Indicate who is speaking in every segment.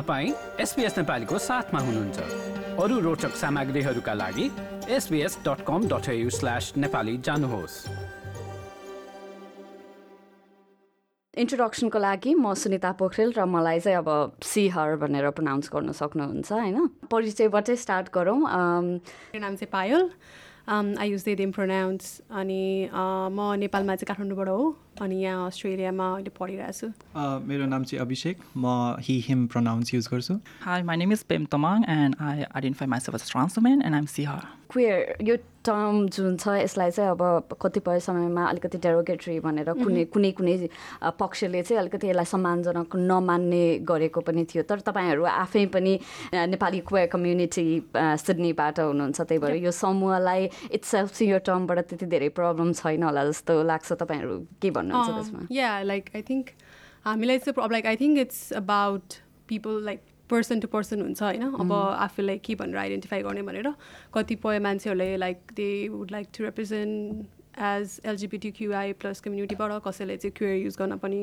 Speaker 1: तपाईँ एसपिएस नेपालीको साथमा हुनुहुन्छ। अरू रोचक सामग्रीहरूका लागि SBS dot com dot slash Nepali जानुहोस्।
Speaker 2: इन्ट्रोडक्सनको लागि म सुनिता पोखरेल र मलाई चाहिँ अब सिहर भनेर प्रोनाउन्स गर्न सक्नुहुन्छ होइन? परिचयबाटै स्टार्ट गरौँ।
Speaker 3: मेरो नाम चाहिँ Payal. I use they them pronouns अनि म नेपालमा चाहिँ काठमाडौँबाट हो। अनि यहाँ अस्ट्रेलियामा अहिले पढिरहेको छु।
Speaker 4: मेरो नाम चाहिँ अभिषेक। म हिम प्रनाउन्स युज गर्छु।
Speaker 5: Hi my name is Pem Tamang and I identify myself
Speaker 2: transman term जुन छ यसलाई चाहिँ अब कतिपय समयमा अलिकति डेरोगेटरी भनेर कुनै कुनै कुनै पक्षले चाहिँ अलिकति यसलाई सम्मानजनक नमान्ने गरेको पनि थियो। तर तपाईँहरू आफै पनि नेपाली क्वेयर कम्युनिटी सिडनीबाट हुनुहुन्छ त्यही भएर यो समूहलाई इट्स सेल्फ यो टर्मबाट त्यति धेरै प्रब्लम छैन होला जस्तो लाग्छ तपाईँहरू। के भन्नुहुन्छ त्यसमा?
Speaker 3: या लाइक आई थिङ्क हामीलाई चाहिँ like I think it's about people like person to person हुन्छ होइन? अब आफूलाई के भनेर आइडेन्टिफाई गर्ने भनेर कतिपय मान्छेहरूले like they would like to represent as LGBT QI plus कम्युनिटीबाट कसैले चाहिँ क्युआर युज गर्न पनि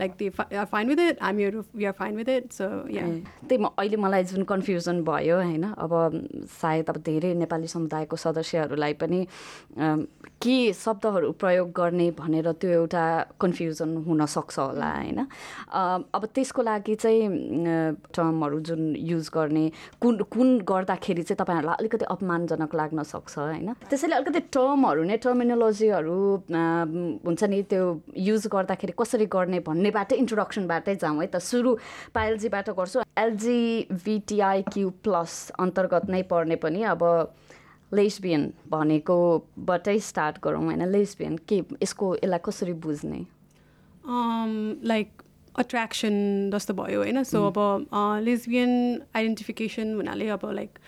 Speaker 3: like they are fine with it हामीहरू we are fine with it so
Speaker 2: yeah त्यही म अहिले मलाई जुन कन्फ्युजन भयो होइन अब सायद अब धेरै नेपाली समुदायको सदस्यहरूलाई पनि अम, के शब्दहरू प्रयोग गर्ने भनेर त्यो एउटा कन्फ्युजन हुनसक्छ होला होइन? अब त्यसको लागि चाहिँ टर्महरू जुन युज गर्ने कुन कुन गर्दाखेरि चाहिँ तपाईँहरूलाई अलिकति अपमानजनक लाग्न सक्छ होइन? त्यसैले अलिकति टर्महरू नै टर्मिनोलोजीहरू हुन्छ नि त्यो युज गर्दाखेरि कसरी गर्ने भन्नेबाटै इन्ट्रोडक्सनबाटै जाउँ है त। सुरु पायलजीबाट गर्छु। एलजिबिटिआई क्यू प्लस अन्तर्गत नै पर्ने पनि अब लेस्बियन भनेकोबाटै स्टार्ट गरौँ होइन लेस्बियन के यसको यसलाई कसरी बुझ्ने?
Speaker 3: लाइक अट्र्याक्सन जस्तो भयो होइन सो अब लेस्बियन आइडेन्टिफिकेसन हुनाले अब लाइक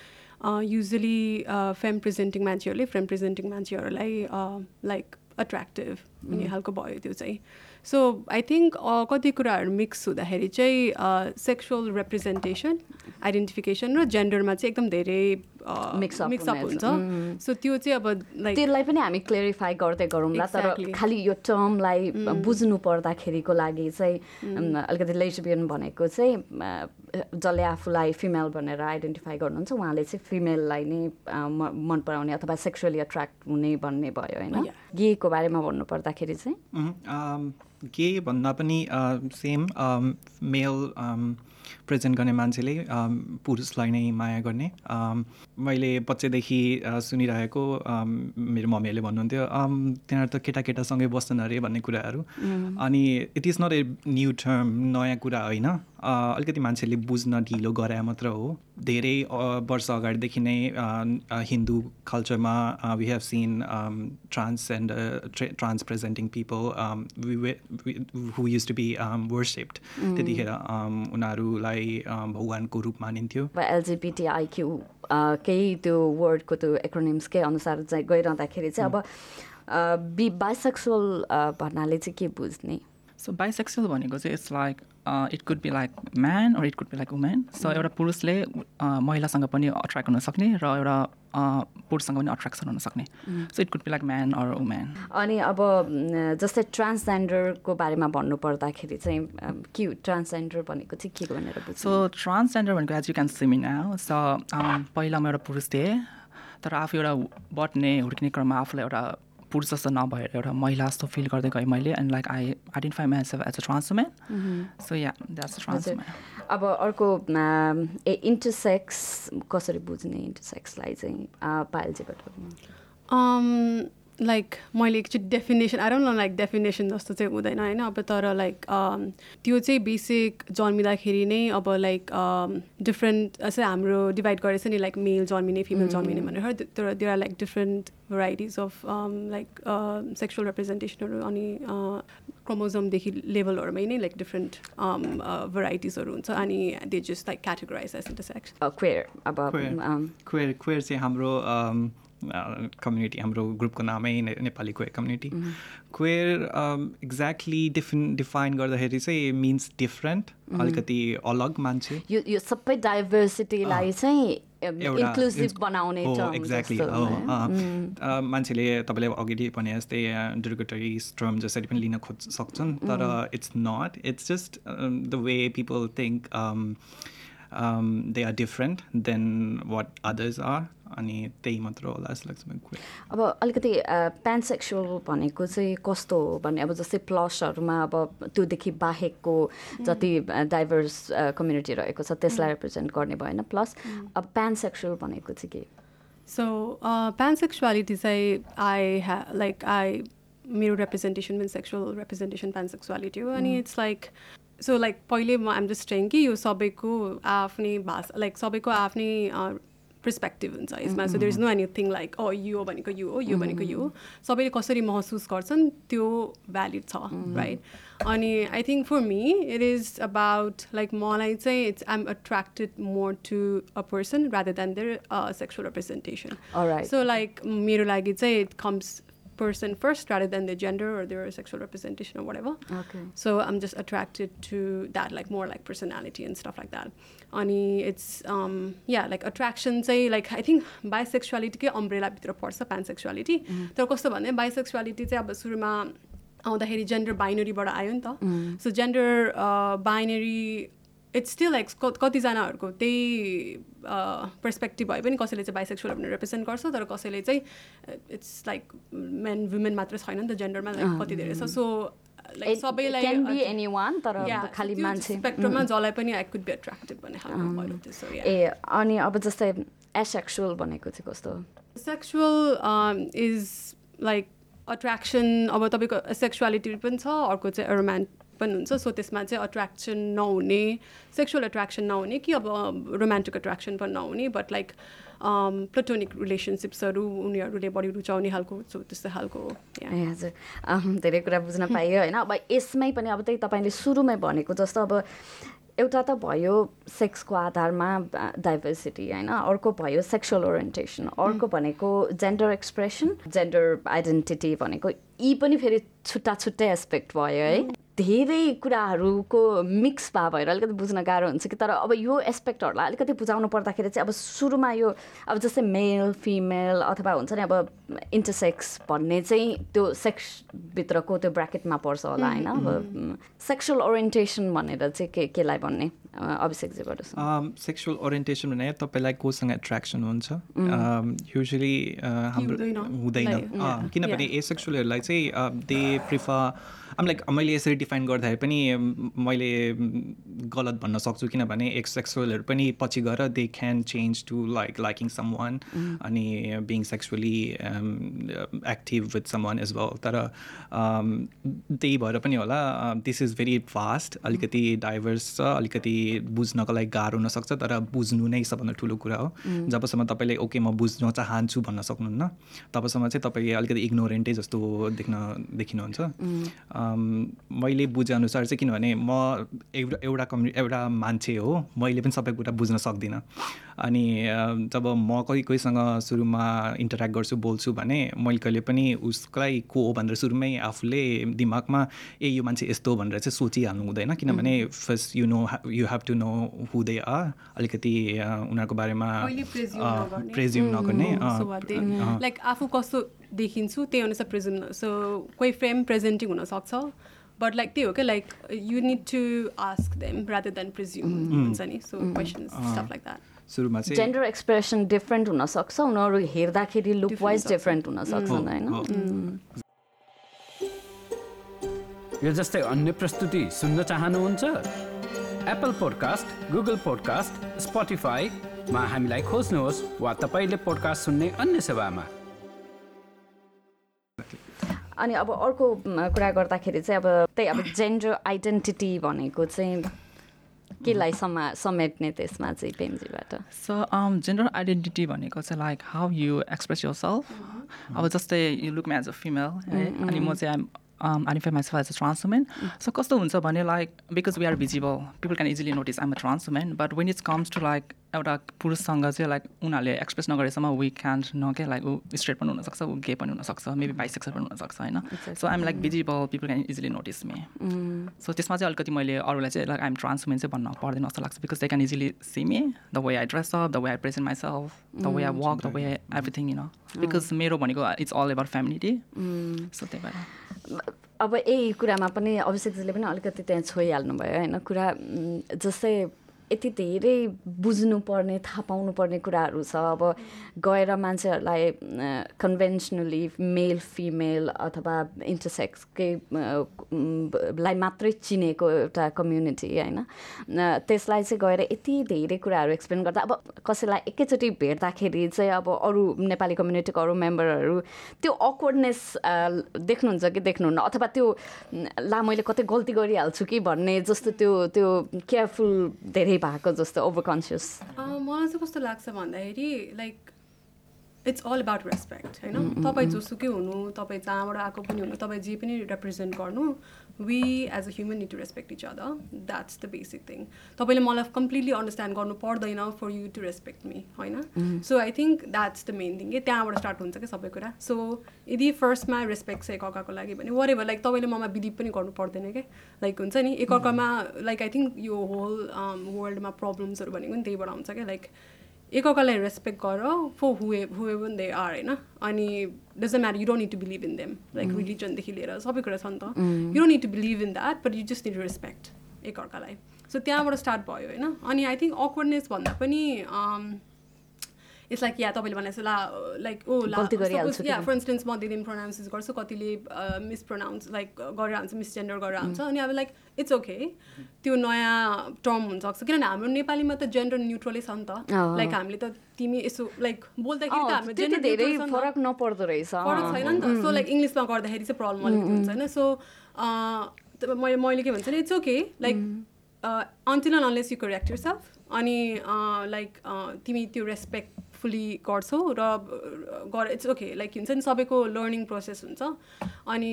Speaker 3: युजली फेम प्रेजेन्टिङ मान्छेहरूले फेम प्रेजेन्टिङ मान्छेहरूलाई लाइक अट्र्याक्टिभ भन्ने खालको भयो त्यो चाहिँ। सो आई थिङ्क कति कुराहरू मिक्स हुँदाखेरि चाहिँ सेक्सुअल रिप्रेजेन्टेसन आइडेन्टिफिकेसन र जेन्डरमा चाहिँ एकदम धेरै
Speaker 2: up
Speaker 3: मिक्सअप
Speaker 2: हुनेछ।
Speaker 3: सो त्यो चाहिँ अब लाइक
Speaker 2: त्यसलाई पनि हामी क्लियरिफाई गर्दै गरौँला तर. खालि यो टर्मलाई बुझ्नु पर्दाखेरिको लागि चाहिँ अलिकति लेस्बियन भनेको चाहिँ जसले आफूलाई फिमेल भनेर आइडेन्टिफाई गर्नुहुन्छ उहाँले चाहिँ फिमेललाई नै मन पराउने अथवा सेक्सुअली एट्र्याक्ट हुने भन्ने भयो होइन. गेको बारेमा भन्नु पर्दाखेरि चाहिँ।
Speaker 4: के भन्दा पनि सेम मेल प्रेजेन्ट गर्ने मान्छेले पुरुषलाई नै माया गर्ने। मैले बच्चैदेखि सुनिरहेको मेरो मम्मीहरूले भन्नुहुन्थ्यो तिनीहरू त केटा केटासँगै बस्छन् अरे भन्ने कुराहरू। अनि it is not a new term नयाँ कुरा होइन। अलिकति मान्छेले बुझ्न ढिलो गराए मात्र हो। धेरै वर्ष अगाडिदेखि नै हिन्दू कल्चरमा we have seen trans and trans presenting people who used to be worshipped त्यतिखेर उनीहरूलाई um, भगवानको रूप मानिन्थ्यो।
Speaker 2: अब एलजिबिटिआइक्यू केही त्यो वर्डको त्यो एक्रोनिम्सकै अनुसार चाहिँ गइरहँदाखेरि चाहिँ अब बि बाइसेक्सुअल भन्नाले चाहिँ के बुझ्ने?
Speaker 5: So bisexual भनेको चाहिँ it's like it could be like man or it could be like women so एउटा पुरुषले uh, महिलासँग पनि अट्र्याक्ट हुन सक्ने र एउटा uh, पुरुषसँग पनि अट्र्याक्सन हुन सक्ने। So it could be like man or women
Speaker 2: अनि अब म, जस्तै ट्रान्सजेन्डरको बारेमा भन्नु पर्दाखेरि चाहिँ अम, के ट्रान्सजेन्डर भनेको चाहिँ के भनेर
Speaker 5: सो ट्रान्सजेन्डर भनेको as you can see me now so पहिला म एउटा पुरुष थिएँ तर आफू एउटा बट्ने हुर्किने क्रममा आफूलाई एउटा पुरुष जस्तो नभएर एउटा महिला जस्तो फिल गर्दै गएँ मैले and like I identify myself as a trans women so yeah that's trans women
Speaker 2: अब अर्को अम, ए इन्टरसेक्स कसरी बुझ्ने इन्टरसेक्सलाई चाहिँ पायलजीबाट
Speaker 3: um लाइक मैले एकचोटि डेफिनेसन आएर न लाइक डेफिनेसन जस्तो चाहिँ हुँदैन होइन? अब तर लाइक त्यो चाहिँ बेसिक जन्मिँदाखेरि नै अब लाइक डिफ्रेन्ट चाहिँ हाम्रो डिभाइड गरेछ नि लाइक मेल जन्मिने फिमेल जन्मिने भनेर। तर there are like different varieties of like sexual रिप्रेजेन्टेसनहरू अनि क्रोमोजमदेखि लेभलहरूमै नै लाइक डिफ्रेन्ट भेराइटिजहरू हुन्छ अनि they just like categorize as intersex
Speaker 2: queer अब
Speaker 4: क्वेयर क्वेयर चाहिँ हाम्रो कम्युनिटी हाम्रो ग्रुपको नामै Nepali queer community queer exactly define define गर्दाखेरि चाहिँ मिन्स डिफरेन्ट अलिकति अलग मान्छे।
Speaker 2: यो यो सबै डाइभर्सिटीलाई चाहिँ
Speaker 4: एक्ज्याक्टली मान्छेले तपाईँले अघि भने जस्तै डिरिगेटरी स्ट्रम जसरी पनि लिन खोज सक्छन् तर it's not it's just the way people think they are different than what others are अनि त्यही मात्र होला जस्तो लाग्छ मलाई
Speaker 2: अब अलिकति पेन्सेक्सुअल भनेको चाहिँ कस्तो हो भने अब जस्तै प्लसहरूमा अब त्योदेखि बाहेकको जति डाइभर्स कम्युनिटी रहेको छ त्यसलाई रिप्रेजेन्ट गर्ने भएन। प्लस अब पेन्सेक्सुअल भनेको चाहिँ के?
Speaker 3: So uh, pansexuality चाहिँ I ha like I मेरो representation means sexual representation pansexuality हो। अनि it's like so like पहिले म आम जस्ट saying कि यो सबैको आफ्नै भाषा लाइक सबैको आफ्नै पर्सपेक्टिभ हुन्छ यसमा. So there is no anything like oh यो भनेको यो हो यो भनेको यो हो. सबैले कसरी महसुस गर्छन् त्यो भ्यालिड छ राइट अनि I think for me it is about like मलाई चाहिँ it's I'm attracted more to a person rather than their sexual
Speaker 2: representation.
Speaker 3: So like मेरो लागि चाहिँ it comes person first rather than their gender or their sexual representation or whatever.
Speaker 2: Okay.
Speaker 3: So I'm just attracted to that, like more like personality and stuff like that. Ani, it's um, yeah, like attraction. Say like I think bisexuality के umbrella भित्र पर्छ pansexuality. तर कस्तो भने bisexuality चाहिँ अब सुरुमा आउँदाखेरि जेन्डर बाइनरीबाट आयो नि त so gender binary it's still like कतिजनाहरूको त्यही पर्सपेक्टिभ भए पनि कसैले चाहिँ बाइसेक्सुअल भनेर रिप्रेजेन्ट गर्छ तर कसैले चाहिँ इट्स लाइक मेन वुमेन मात्र छैन नि त जेन्डरमा लाइक कति धेरै छ। सो लाइक सबैलाई स्पेक्ट्रममा जसलाई पनि आई कुड बी एट्र्याक्टिभ भन्ने खालको
Speaker 2: ए अनि अब जस्तै एसेक्सुअल भनेको चाहिँ कस्तो?
Speaker 3: सेक्सुअल इज लाइक अट्र्याक्सन अब तपाईँको सेक्सुअलिटी पनि छ अर्को चाहिँ रोमान्ट पनि हुन्छ। सो त्यसमा चाहिँ अट्र्याक्सन नहुने सेक्सुअल एट्र्याक्सन नहुने कि अब रोमान्टिक एट्र्याक्सन पनि नहुने बट लाइक प्लटोनिक रिलेसनसिप्सहरू उनीहरूले बढी रुचाउने खालको सो त्यस्तो खालको
Speaker 2: हजुर। धेरै कुरा बुझ्न पाइयो होइन? अब यसमै पनि अब त्यही तपाईँले सुरुमै भनेको जस्तो अब एउटा त भयो सेक्सको आधारमा डाइभर्सिटी होइन? अर्को भयो सेक्सुअल ओरिएन्टेसन अर्को भनेको जेन्डर एक्सप्रेसन जेन्डर आइडेन्टिटी भनेको यी पनि फेरि छुट्टा छुट्टै एस्पेक्ट भयो है। धेरै कुराहरूको मिक्स भए भएर अलिकति बुझ्न गाह्रो हुन्छ कि तर अब यो एस्पेक्टहरूलाई अलिकति बुझाउनु पर्दाखेरि चाहिँ अब सुरुमा यो अब जस्तै मेल फिमेल अथवा हुन्छ नि अब इन्टरसेक्स भन्ने चाहिँ त्यो सेक्सभित्रको त्यो ब्राकेटमा पर्छ होला होइन। अब सेक्सुअल ओरिएन्टेसन भनेर चाहिँ के केलाई भन्ने? अ, अभिषेकजीबाट सुनौँ।
Speaker 4: सेक्सुअल ओरिएन्टेसन भने तपाईँलाई कोसँग एट्र्याक्सन हुन्छ? युजली हाम्रो
Speaker 3: हुँदैन।
Speaker 4: हुँदैन।
Speaker 3: Like,
Speaker 4: अँ, किनभने एसेक्सुअलहरूलाई चाहिँ दे प्रिफर आम लाइक मैले यसरी डिफाइन गर्दाखेरि पनि मैले गलत भन्न सक्छु किनभने एक्सेक्सुअलहरू पनि पछि गएर they can change to like liking someone अनि being sexually active with someone as well तर अम, त्यही भएर पनि होला दिस इज भेरी फास्ट अलिकति डाइभर्स छ अलिकति बुझ्नको लागि गाह्रो हुनसक्छ तर बुझ्नु नै सबभन्दा ठुलो कुरा हो। जबसम्म तपाईँले ओके म बुझ्न चाहन्छु भन्न सक्नुहुन्न तबसम्म चाहिँ तपाईँ अलिकति इग्नोरेन्टै जस्तो देख्न देखिनुहुन्छ। अम, मैले बुझेअनुसार चाहिँ किनभने म एउटा एउटा कम्यु एउटा मान्छे हो। मैले पनि सबै कुरा बुझ्न सक्दिनँ। अनि जब म कोही कोहीसँग सुरुमा इन्टरेक्ट गर्छु बोल्छु भने मैले कहिले पनि उसलाई को हो भनेर सुरुमै आफूले दिमागमा ए यो मान्छे यस्तो हो भनेर चाहिँ सोचिहाल्नु हुँदैन। किनभने first you know you have to know who they are अलिकति उनीहरूको बारेमा। प्रेज्युम नगर्ने।
Speaker 3: लाइक आफू कस्तो देखिन्छु त्यही अनुसार प्रेजेन्ट। सो कोही फ्रेम प्रेजेन्टिङ हुनसक्छ बट लाइक त्यही हो क्या like you need to ask them rather than presume हुन्छ नि। So question stuff like that
Speaker 4: सुरुमा चाहिँ
Speaker 2: जेन्डर एक्सप्रेसन डिफ्रेन्ट हुनसक्छ उनीहरू हेर्दाखेरि लुक
Speaker 3: Different
Speaker 2: वाइज
Speaker 3: सक्छ।
Speaker 2: डिफ्रेन्ट हुनसक्छन् होइन?
Speaker 4: हो।
Speaker 1: यो जस्तै अन्य प्रस्तुति सुन्न चाहनुहुन्छ? एप्पल पोडकास्ट गुगल पोडकास्ट स्पोटिफाईमा हामीलाई खोज्नुहोस् वा तपाईँले पोडकास्ट सुन्ने अन्य सेवामा।
Speaker 2: अनि अब अर्को कुरा गर्दाखेरि चाहिँ अब त्यही अब जेन्डर आइडेन्टिटी भनेको चाहिँ केलाई समा समेट्ने त्यसमा चाहिँ पेम्जीबाट
Speaker 5: सो जेन्डर आइडेन्टिटी भनेको चाहिँ like how you express yourself अब जस्तै you look as a female है? अनि म चाहिँ um, myself as a trans woman. So कस्तो हुन्छ भने because we are visible, people can easily notice I'm a trans woman. But when it comes to like एउटा पुरुषसँग चाहिँ लाइक उनीहरूले एक्सप्रेस नगरेसम्म वी क्यान्ट न क्या लाइक ऊ स्ट्रेट पनि हुनसक्छ ऊ गे पनि हुनसक्छ मेबी बाइसेक्सर पनि हुनसक्छ होइन? So I'm like visible people can easily notice me so त्यसमा चाहिँ अलिकति मैले अरूलाई चाहिँ लाइक आइम ट्रान्समेन चाहिँ भन्न पर्दैन जस्तो लाग्छ because they can easily see me the way I dress up the way I present myself the way I walk the way everything you know because मेरो भनेको it's all about family so त्यही भएर।
Speaker 2: अब यही कुरामा पनि अभिषेकजीले पनि अलिकति त्यहाँ छोइहाल्नु भयो होइन? कुरा उम्, जस्तै यति धेरै बुझ्नुपर्ने थाहा पाउनुपर्ने कुराहरू छ। अब गएर मान्छेहरूलाई कन्भेन्सनली मेल फिमेल अथवा इन्टरसेक्सकै लाई मात्रै चिनेको एउटा कम्युनिटी होइन? त्यसलाई चाहिँ गएर यति धेरै कुराहरू एक्सप्लेन गर्दा अब कसैलाई एकैचोटि भेट्दाखेरि चाहिँ अब अरू नेपाली कम्युनिटीको अरू मेम्बरहरू त्यो अक्वर्डनेस देख्नुहुन्छ कि देख्नुहुन्न? अथवा त्यो ला मैले कतै गल्ती गरिहाल्छु कि भन्ने जस्तो त्यो त्यो केयरफुल धेरै भएको जस्तो ओभर कन्सियस
Speaker 3: मलाई चाहिँ कस्तो लाग्छ भन्दाखेरि like it's all about respect होइन? तपाईँ जोसुकै हुनु तपाईँ जहाँबाट आएको पनि हुनु तपाईँ जे पनि रिप्रेजेन्ट गर्नु we as a human need to respect each other that's the basic thing तपाईँले मलाई कम्प्लिटली अन्डरस्ट्यान्ड गर्नु पर्दैन for you to respect me होइन? So I think that's the main thing कि त्यहाँबाट स्टार्ट हुन्छ क्या सबै कुरा. सो यदि फर्स्टमा रेस्पेक्ट छ एकअर्काको लागि भने वरे भयो लाइक तपाईँले ममा बिलिभ पनि गर्नु पर्दैन क्या? लाइक हुन्छ नि? एकअर्कामा लाइक आई थिङ्क यो होल वर्ल्डमा प्रब्लम्सहरू भनेको नि त्यहीबाट आउँछ क्या? लाइक एकअर्कालाई रेस्पेक्ट गर फर हुए हुएभन दे आर होइन अनि doesn't matter you don't need to believe in them like रिलिजनदेखि लिएर सबै कुरा छ नि त you don't need to believe in that but you just need respect एकअर्कालाई सो त्यहाँबाट स्टार्ट भयो होइन अनि आई थिङ्क अक्वर्डनेस भन्दा पनि इट्स लाइक या तपाईँले भने जस्तो ला like oh yeah for instance म दिदी प्रोनाउन्सेस गर्छु कतिले मिसप्रोनाउन्स लाइक गरेर आउँछ मिसजेन्डर गरेर आउँछ अनि अब लाइक इट्स ओके त्यो नयाँ टर्म हुनसक्छ। किनभने हाम्रो नेपालीमा त जेन्डर न्युट्रलै छ नि त। लाइक हामीले त तिमी यसो लाइक बोल्दाखेरि त हाम्रो जेन्डर
Speaker 2: धेरै। फरक नपर्दो रहेछ।
Speaker 3: फरक छैन नि त। सो लाइक इङ्ग्लिसमा गर्दाखेरि चाहिँ प्रब्लम अलिकति हुन्छ होइन। सो मैले मैले के भन्छ it's okay like until unless you correct yourself अनि लाइक तिमी त्यो रेस्पेक्टफुली गर्छौ र गर इट्स ओके लाइक हुन्छ नि सबैको लर्निङ प्रोसेस हुन्छ। अनि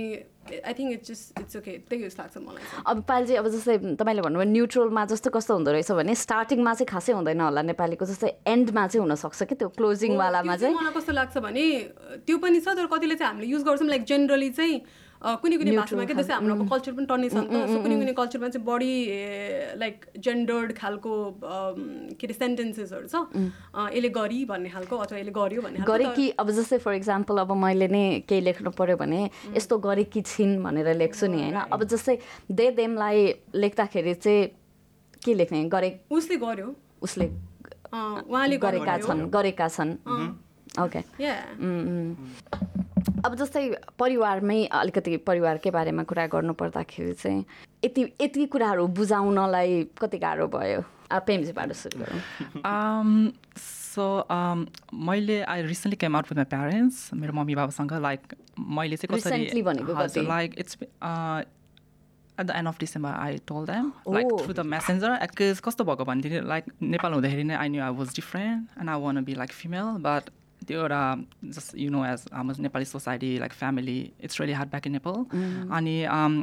Speaker 3: I think it's just it's okay त्यही जस्तो लाग्छ मलाई
Speaker 2: अब पालि चाहिँ अब जस्तै तपाईँले भन्नुभयो न्युट्रलमा जस्तो कस्तो हुँदो रहेछ भने स्टार्टिङमा चाहिँ खासै हुँदैन होला नेपालीको जस्तै एन्डमा चाहिँ हुनसक्छ कि त्यो क्लोजिङवालामा चाहिँ
Speaker 3: मलाई कस्तो लाग्छ भने त्यो पनि छ तर कतिले चाहिँ हामीले युज गर्छौँ लाइक जेनरली चाहिँ कुनै कुनै भाषामा के जस्तै हाम्रो कल्चर पनि टन्नै छ नि त। सो कुनै कुनै कल्चरमा चाहिँ बढी लाइक जेन्डर्ड खालको के अरे सेन्टेन्सेसहरू छ। यसले गरी भन्ने खालको अथवा यसले गर्यो भन्ने
Speaker 2: गरे कि अब जस्तै फर इक्जाम्पल अब मैले नै केही लेख्नु पऱ्यो भने यस्तो गरेकी छिन् भनेर लेख्छु नि होइन? अब जस्तै दे देमलाई लेख्दाखेरि चाहिँ के लेख्ने? गरे
Speaker 3: उसले गर्यो।
Speaker 2: उसले
Speaker 3: उहाँले
Speaker 2: गरेका। छन् गरेका छन्। ओके. अब जस्तै परिवारमै अलिकति परिवारकै बारेमा कुरा गर्नु पर्दाखेरि चाहिँ यति यति कुराहरू बुझाउनलाई कति गाह्रो भयो पेम्जीबाट सुरु गरौँ
Speaker 5: Um, so um, मैले I recently came out with my parents मेरो मम्मी बाबासँग लाइक मैले चाहिँ
Speaker 2: Recently भनेको?
Speaker 5: Like it's at the end of December I told them
Speaker 2: like.
Speaker 5: Through the messenger aches कस्तो भएको भनेदेखि लाइक नेपाल हुँदाखेरि नै I knew I was different and I want be like female but त्यो एउटा जस्ट यु नो एज हाम्रो Nepali society like family it's really hard back in Nepal अनि um,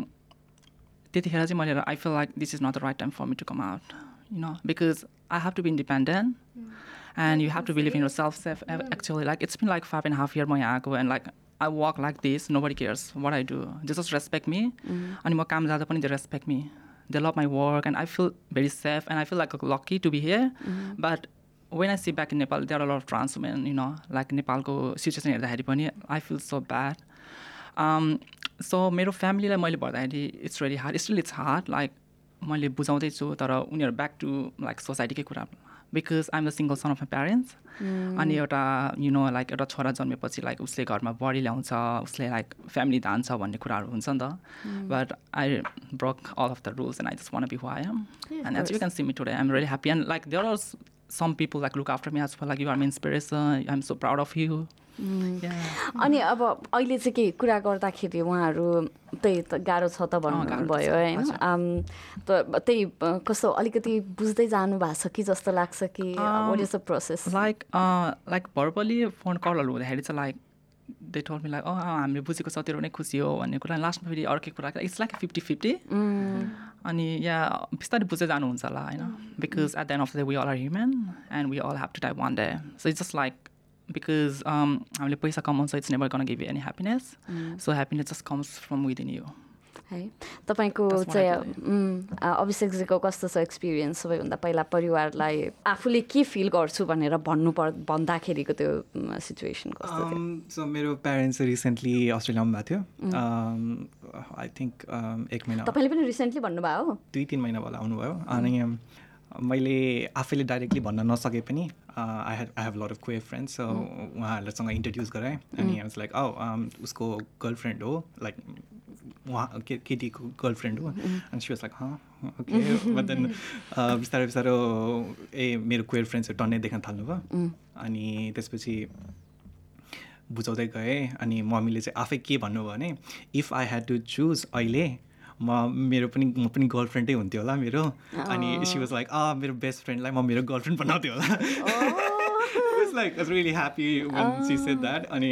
Speaker 5: त्यतिखेर चाहिँ मैले I feel like this is not the right time for me to come out you know because I have to be independent and you have to believe in yourself safe actually like it's been like five and half year म यहाँ आएको and like I work like this nobody cares what I do they just respect me अनि म काम जाँदा पनि they respect me they love my work and I feel very safe and I feel like lucky to be here but when I see back in Nepal there are lot transmen you know like नेपालको situation हेर्दाखेरि पनि I feel so bad so मेरो फ्यामिलीलाई मैले भन्दाखेरि it's really hard still it's hard like मैले बुझाउँदैछु तर उनीहरू ब्याक टु लाइक सोसाइटीकै कुरा। Because I'm the single son of my parents अनि एउटा यु नो लाइक एउटा छोरा जन्मेपछि लाइक उसले घरमा बढी ल्याउँछ उसले लाइक फ्यामिली धान्छ भन्ने कुराहरू हुन्छ नि त। But I broke all of the rules and I just want be am and as you can see me today I'm really happy and like there are some people like look after me as well like you are my inspiration i'm so proud of you. Yeah.
Speaker 2: अनि अब अहिले चाहिँ के कुरा गर्दाखेरि उहाँहरू त्यही त गाह्रो छ त भन्नुभयो होइन। त्यही कस्तो अलिकति बुझ्दै जानु भएको छ कि जस्तो लाग्छ कि? What is the process
Speaker 5: like like verbally phone कलहरू हुँदाखेरि चाहिँ like they told me like अँ हामीले बुझेको छ तेरो नै खुसी हो भन्ने कुरा। लास्टमा फेरि अर्कै कुरा इट्स लाइक फिफ्टी फिफ्टी अनि या बिस्तारै बुझ्दै जानुहुन्छ होला होइन because at the end of the we all are human and we all have to type one day so it's just like because हामीले पैसा कमाउँछ it's never can give any happiness so happiness just comes from within you
Speaker 2: है। तपाईँको चाहिँ अभिषेकजीको कस्तो छ experience सबैभन्दा पहिला परिवारलाई आफूले के फिल गर्छु भनेर भन्नु पर् भन्दाखेरिको त्यो सिचुएसन कस्तो थियो?
Speaker 4: सो मेरो प्यारेन्ट्स रिसेन्टली अस्ट्रेलियामा भएको थियो। आई थिङ्क एक महिना
Speaker 2: तपाईँले पनि रिसेन्टली भन्नुभयो? हो
Speaker 4: दुई तिन महिना होला आउनुभयो। अनि मैले आफैले डाइरेक्टली भन्न नसके पनि I have I have lot of queer friends so उहाँहरूसँग इन्ट्रोड्युस गराएँ। अनि वाज लाइक औ उसको गर्लफ्रेन्ड हो। लाइक उहाँ के केटीको गर्लफ्रेन्ड हो। अनि she was like okay but then बिस्तारै बिस्तारो ए मेरो क्वेयर फ्रेन्ड्सहरू टन्नै देख्न थाल्नुभयो अनि त्यसपछि बुझाउँदै गएँ। अनि मम्मीले चाहिँ आफै के भन्नुभयो भने if I had to choose अहिले म मेरो पनि म पनि गर्लफ्रेन्डै हुन्थ्यो होला मेरो। अनि सी वाज लाइक अँ मेरो बेस्ट फ्रेन्डलाई म मेरो गर्लफ्रेन्ड बनाउँथ्यो होला। Like really happy when she said that अनि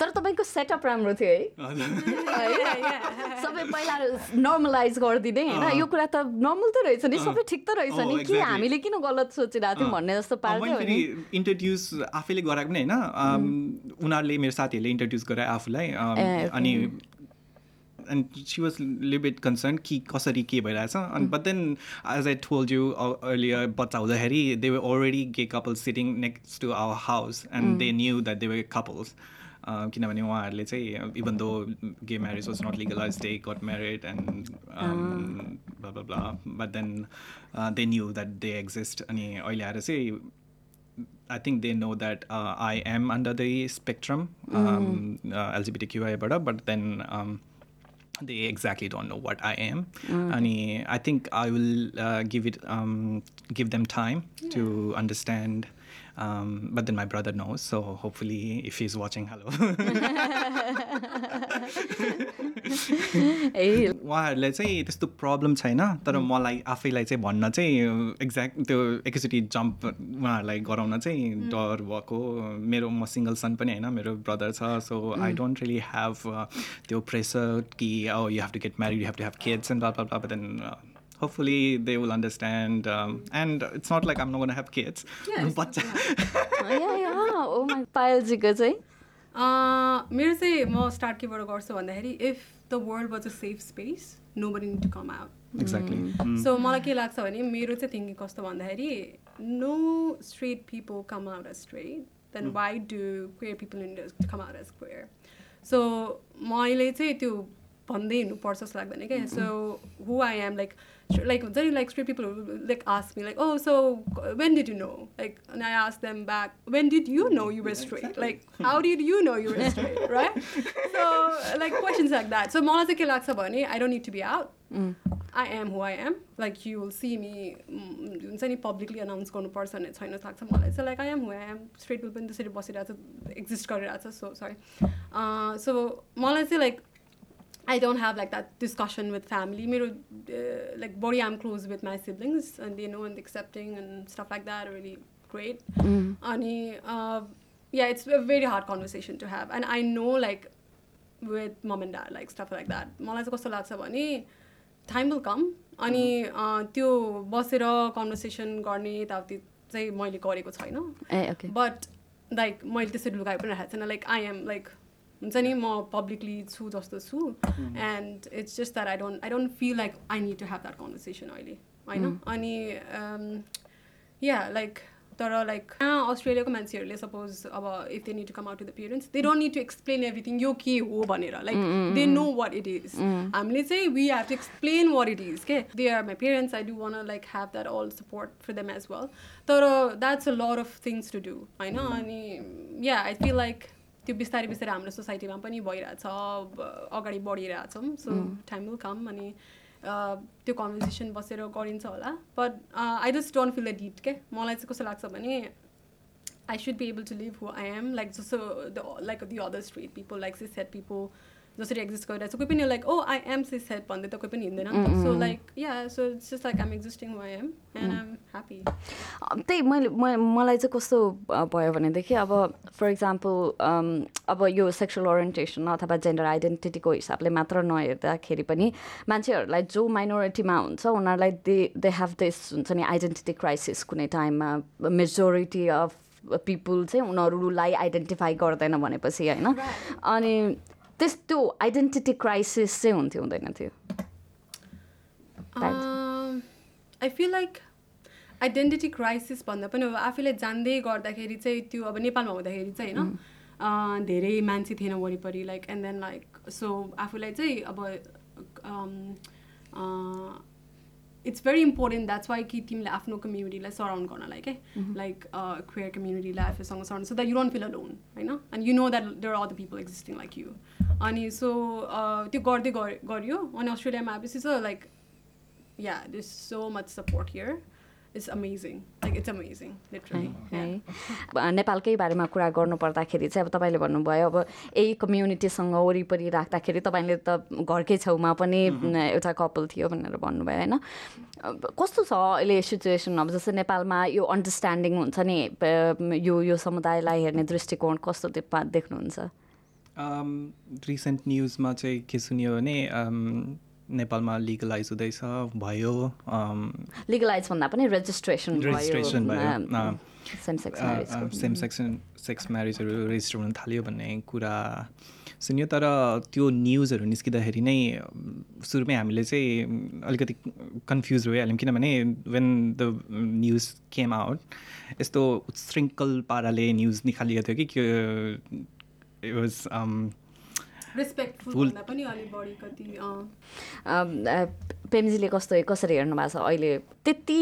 Speaker 2: तर तपाईँको सेटअप राम्रो थियो है? सबै पहिला नर्मलाइज गरिदिने होइन? यो कुरा त नर्मल त रहेछ नि सबै ठिक त रहेछ नि। के. हामीले किन गलत सोचिरहेको थियौँ भन्ने जस्तो पार्थ्यो
Speaker 4: फेरि इन्ट्रोड्युस आफैले गराएको पनि होइन। उनीहरूले मेरो साथीहरूले इन्ट्रोड्युस गराए आफूलाई। Um,
Speaker 2: uh, okay.
Speaker 4: अनि and she was little bit concern कि कसरी के भइरहेछ। अनि but then as I told you earlier बच्चा हुँदाखेरि they were already gay couple sitting next to our house and they knew that they were couples किनभने उहाँहरूले चाहिँ even though gay marriage was not legalize they got married and blah blah blah. But then uh, they knew that they exist. अनि अहिले आएर चाहिँ I think they know that uh, I am under the spectrum um, uh, LGBTQI but but then um, they exactly don't know what I am. And I think I will uh, give it um, give them time to understand um, but then my brother knows so hopefully if he's watching hello.
Speaker 2: ए
Speaker 4: उहाँहरूलाई चाहिँ त्यस्तो problem छैन तर मलाई आफैलाई चाहिँ भन्न चाहिँ एक्ज्याक्ट त्यो एकैचोटि जम्प उहाँहरूलाई गराउन चाहिँ डर भएको। मेरो म सिङ्गल सन पनि होइन मेरो ब्रदर छ so I don't really have त्यो प्रेसर कि oh you have to get married you have to have kids and uh, hopefully they will understand um, and it's not like i'm not going to have kids.
Speaker 2: Yeah oh my पायलजीको चाहिँ
Speaker 3: Uh, मेरो चाहिँ म start केबाट गर्छु भन्दाखेरि if the world was a safe space nobody need to come out
Speaker 4: exactly.
Speaker 3: So मलाई के लाग्छ भने मेरो चाहिँ थिङ्किङ कस्तो भन्दाखेरि no straight people come out as straight then why do queer people in come out as queer so मैले चाहिँ त्यो भन्दै हिँड्नुपर्छ जस्तो लाग्दैन क्या so who I am like like हुन्छ नि like straight people like ask me like oh so when did you know like and I asked them back, when did you know you were straight? Like, how did you know you were straight, right? So, like, questions like that. So, मलाई चाहिँ के लाग्छ भने I don't need to be out. I am who I am. Like, you will see me, mm, हुन्छ नि publicly announce गर्नुपर्छ भन्ने छैन जस्तो लाग्छ मलाई चाहिँ like I am who I am straight पिल पनि त्यसरी बसिरहेको छ एक्जिस्ट गरिरहेको छ सो सरी सो मलाई चाहिँ like I don't have like that discussion with family. Mero, uh, like body, I'm close with my siblings, and they know and accepting and stuff like that really great. Ani, uh, yeah, it's a very hard conversation to have, and I know like with mom and dad, like stuff like that. मलाई चाहिँ कस्तो लाग्छ भने time will come अनि uh, त्यो बसेर conversation गर्ने यताउति चाहिँ मैले गरेको छैन बट लाइक मैले त्यसरी लुगाइ पनि राखेको छैन लाइक आई एम लाइक हुन्छ नि म पब्लिकली छु जस्तो छु and it's just that I don't I don't feel like I need to have that conversation अहिले होइन अनि या लाइक तर लाइक अस्ट्रेलियाको मान्छेहरूले सपोज अब if they need to come out to the parents they don't need to explain everything यो के हो भनेर like they know what it is हामीले चाहिँ we have to explain what it is के they are my parents I do want like have that all support for them as well तर that's a lot of things to do होइन अनि या I feel like त्यो बिस्तारै बिस्तारै हाम्रो सोसाइटीमा पनि भइरहेछ अगाडि बढिरहेछौँ सो टाइम विल कम अनि त्यो कन्भर्सेसन बसेर गरिन्छ होला। But I just don't feel the need के मलाई चाहिँ कस्तो लाग्छ भने I should be able to live who I am like जस्तो the like the other straight people like cis het people जसरी एक्जिस्ट गरिरहेको छ कोही पनि like oh I am cis het भन्दै त कोही पनि हिँड्दैन। So like yeah so it's just like I'm existing who I am and I'm
Speaker 2: happy त्यही मैले म- मलाई चाहिँ कस्तो भयो भनेदेखि अब फर इक्जाम्पल अब यो सेक्सुअल ओरिएन्टेसन अथवा जेन्डर आइडेन्टिटीको हिसाबले मात्र नहेर्दाखेरि पनि मान्छेहरूलाई जो माइनोरिटीमा हुन्छ उनीहरूलाई दे दे हेभ दिस हुन्छ नि आइडेन्टिटी क्राइसिस कुनै टाइममा मेजोरिटी अफ पिपुल चाहिँ उनीहरूलाई आइडेन्टिफाई गर्दैन भनेपछि होइन? अनि त्यस्तो आइडेन्टिटी क्राइसिस चाहिँ हुन्थ्यो हुँदैन थियो?
Speaker 3: I feel like identity crisis भन्दा पनि अब आफूले जान्दै गर्दाखेरि चाहिँ त्यो अब नेपालमा हुँदाखेरि चाहिँ होइन अँ, धेरै मान्छे थिएन वरिपरि like and then like so आफूलाई चाहिँ अब it's very important that's why कि तिमीले आफ्नो कम्युनिटीलाई सराउन्ड गर्नलाई के लाइक क्वेयर कम्युनिटीलाई आफूसँग surround so that you don't feel alone होइन? And you know that there are other people existing like you अनि सो त्यो गर्दै गर- गरियो। अनि अस्ट्रेलियामा आएपछि चाहिँ like yeah, there's so much support here. It's amazing. Like it's amazing, literally.
Speaker 2: है नेपालकै बारेमा कुरा गर्नु पर्दाखेरि चाहिँ अब तपाईँले भन्नुभयो अब यही कम्युनिटीसँग वरिपरि राख्दाखेरि तपाईँले त घरकै छेउमा पनि एउटा कपाल थियो भनेर भन्नुभयो होइन? कस्तो छ अहिले सिचुएसन अब जस्तै नेपालमा यो अन्डरस्ट्यान्डिङ हुन्छ नि यो यो समुदायलाई हेर्ने दृष्टिकोण कस्तो देख्नुहुन्छ?
Speaker 4: रिसेन्ट न्युजमा चाहिँ के सुन्यो भने um, नेपालमा लिगलाइज हुँदैछ भयो
Speaker 2: लिगलाइज भन्दा पनि रेजिस्ट्रेसन
Speaker 4: Registration भयो।
Speaker 2: सेम सेक्स
Speaker 4: सेक्सन सेक्स म्यारिजहरू रेजिस्टर हुन थाल्यो भन्ने कुरा सुन्यो तर त्यो न्युजहरू निस्किँदाखेरि नै सुरुमै हामीले चाहिँ अलिकति कन्फ्युज भइहाल्यौँ किनभने when the news came out यस्तो उच्छृङ्खल पाराले न्युज निकालिएको थियो कि वाज
Speaker 3: भन्दा पनि अलिक बढी कति अँ।
Speaker 2: पेम्जीले कस्तो कसरी हेर्नु भएको छ अहिले त्यति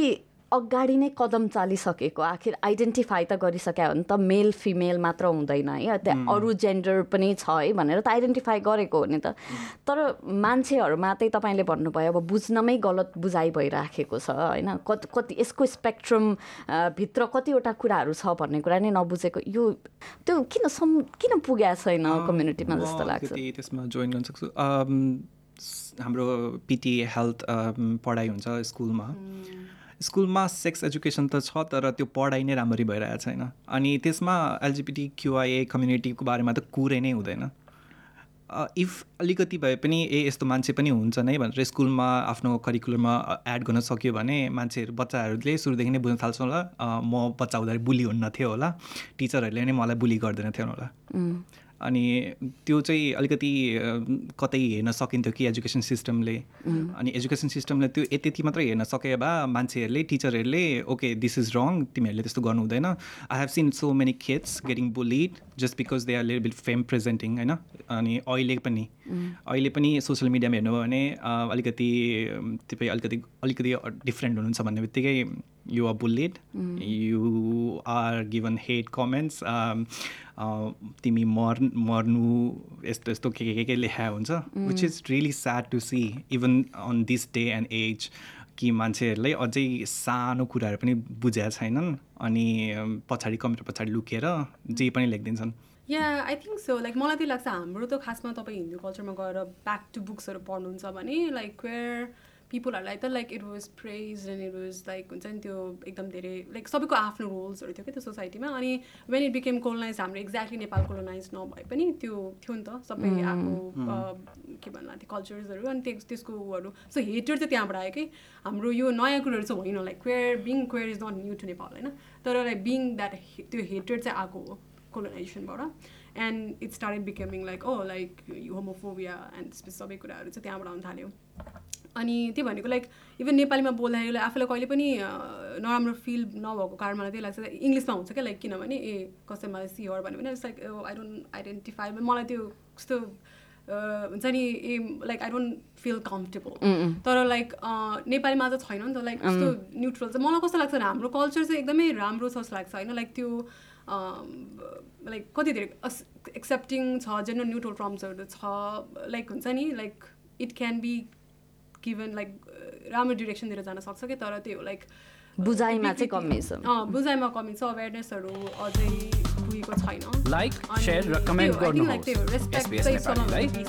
Speaker 2: अगाडि नै कदम चालिसकेको आखिर आइडेन्टिफाई त गरिसक्यो भने त मेल फिमेल मात्र हुँदैन है। त्यहाँ अरू जेन्डर पनि छ है भनेर त आइडेन्टिफाई गरेको हो नि त। तर मान्छेहरूमा चाहिँ तपाईँले भन्नुभयो अब बुझ्नमै गलत बुझाइ भइराखेको छ होइन? कति कति यसको स्पेक्ट्रम भित्र कतिवटा कुराहरू छ भन्ने कुरा नै नबुझेको। यो त्यो किन सम किन पुगेको छैन कम्युनिटीमा जस्तो लाग्छ?
Speaker 4: त्यसमा जोइन गर्न सक्छु। हाम्रो पिटी हेल्थ पढाइ हुन्छ स्कुलमा। स्कुलमा सेक्स एजुकेसन त छ तर त्यो पढाइ नै राम्ररी भइरहेको छैन। अनि त्यसमा एलजिबिटी क्युआइए कम्युनिटीको बारेमा त कुरै नै हुँदैन। इफ अलिकति भए पनि ए यस्तो मान्छे पनि हुन्छ नै भनेर स्कुलमा आफ्नो करिकुलरमा एड गर्न सक्यो भने मान्छेहरू बच्चाहरूले सुरुदेखि नै बुझ्न थाल्छ होला। म बच्चा हुँदाखेरि बुली हुन्न थियो होला। टिचरहरूले नै मलाई बुली गर्दैन थियो होला। अनि त्यो चाहिँ अलिकति कतै हेर्न सकिन्थ्यो कि एजुकेसन सिस्टमले। अनि एजुकेसन सिस्टमले त्यो यति यति मात्रै हेर्न सके भए मान्छेहरूले टिचरहरूले ओके दिस इज रङ तिमीहरूले त्यस्तो गर्नु हुँदैन। I have seen so many kids getting bullied just because they are लिल बिल फेम प्रेजेन्टिङ होइन? अनि अहिले पनि अहिले पनि सोसियल मिडियामा हेर्नुभयो भने अलिकति तपाईँ अलिकति अलिकति डिफ्रेन्ट हुनुहुन्छ भन्ने बित्तिकै you are bullied you are given hate comments तिमी मर मर्नु यस्तो यस्तो के के के लेखा हुन्छ। Which is really sad to see even on this day and as कि मान्छेहरूलाई अझै सानो कुराहरू पनि बुझेका छैनन्। अनि पछाडि कम्प्युटर पछाडि लुकेर जे पनि लेखिदिन्छन्।
Speaker 3: Yeah I think so like मलाई त्यही लाग्छ हाम्रो त खासमा तपाईँ हिन्दू कल्चरमा गएर ब्याक टु बुक्सहरू पढ्नुहुन्छ भने लाइक क्वेयर पिपुलहरूलाई त like it was praise and it was like हुन्छ नि त्यो एकदम धेरै लाइक सबैको आफ्नो रोल्सहरू थियो क्या त्यो सोसाइटीमा अनि वेन इट बिकेम कोलोनाइज हाम्रो एक्ज्याक्टली नेपाल कोलोनाइज नभए पनि त्यो थियो नि त सबै अ, के भन्नु त्यो कल्चर्सहरू अनि त्यस त्यसको उहरू सो हेटर चाहिँ त्यहाँबाट आयो कि हाम्रो यो नयाँ कुरोहरू चाहिँ होइन like queer being queer is not new to Nepal होइन तर लाइक बिङ द्याट त्यो हेटर चाहिँ आएको हो कोलोनाइजेसनबाट and it started becoming like oh like homophobia and सबै कुराहरू चाहिँ त्यहाँबाट आउनु थाल्यो अनि त्यो भनेको लाइक इभन नेपालीमा बोल्दाखेरि आफूलाई कहिले पनि नराम्रो फिल नभएको कारण मलाई त्यही लाग्छ इङ्ग्लिसमा हुन्छ क्या लाइक किनभने ए कसै मलाई सिहर भन्यो भने लाइक आई डोन्ट आइडेन्टिफाई मलाई त्यो कस्तो हुन्छ नि ए like I don't feel comfortable तर लाइक नेपालीमा त छैन नि त लाइक कस्तो न्युट्रल चाहिँ मलाई कस्तो लाग्छ हाम्रो कल्चर चाहिँ एकदमै राम्रो छ जस्तो लाग्छ होइन? लाइक त्यो लाइक कति धेरै एक्सेप्टिङ छ जेनरल न्युट्रल टर्म्सहरू छ लाइक हुन्छ नि like it can be given like राम्रो डिरेक्सनतिर जान सक्छ कि तर त्यो लाइक
Speaker 2: बुझाइमा चाहिँ कमी छ
Speaker 3: अँ बुझाइमा कमी छ अवेरनेसहरू अझै पुगेको छैन।
Speaker 1: लाइक सेयर र कमेन्ट गर्नुहोस्।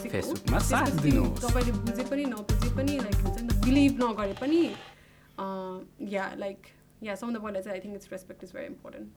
Speaker 1: फेसबुकमा साथ दिनुहोस्।
Speaker 3: तपाईँले बुझे पनि नबुझे पनि लाइक हुन्छ नि त बिलिभ नगरे पनि या लाइक या सबभन्दा पहिला चाहिँ I think it's respect is very important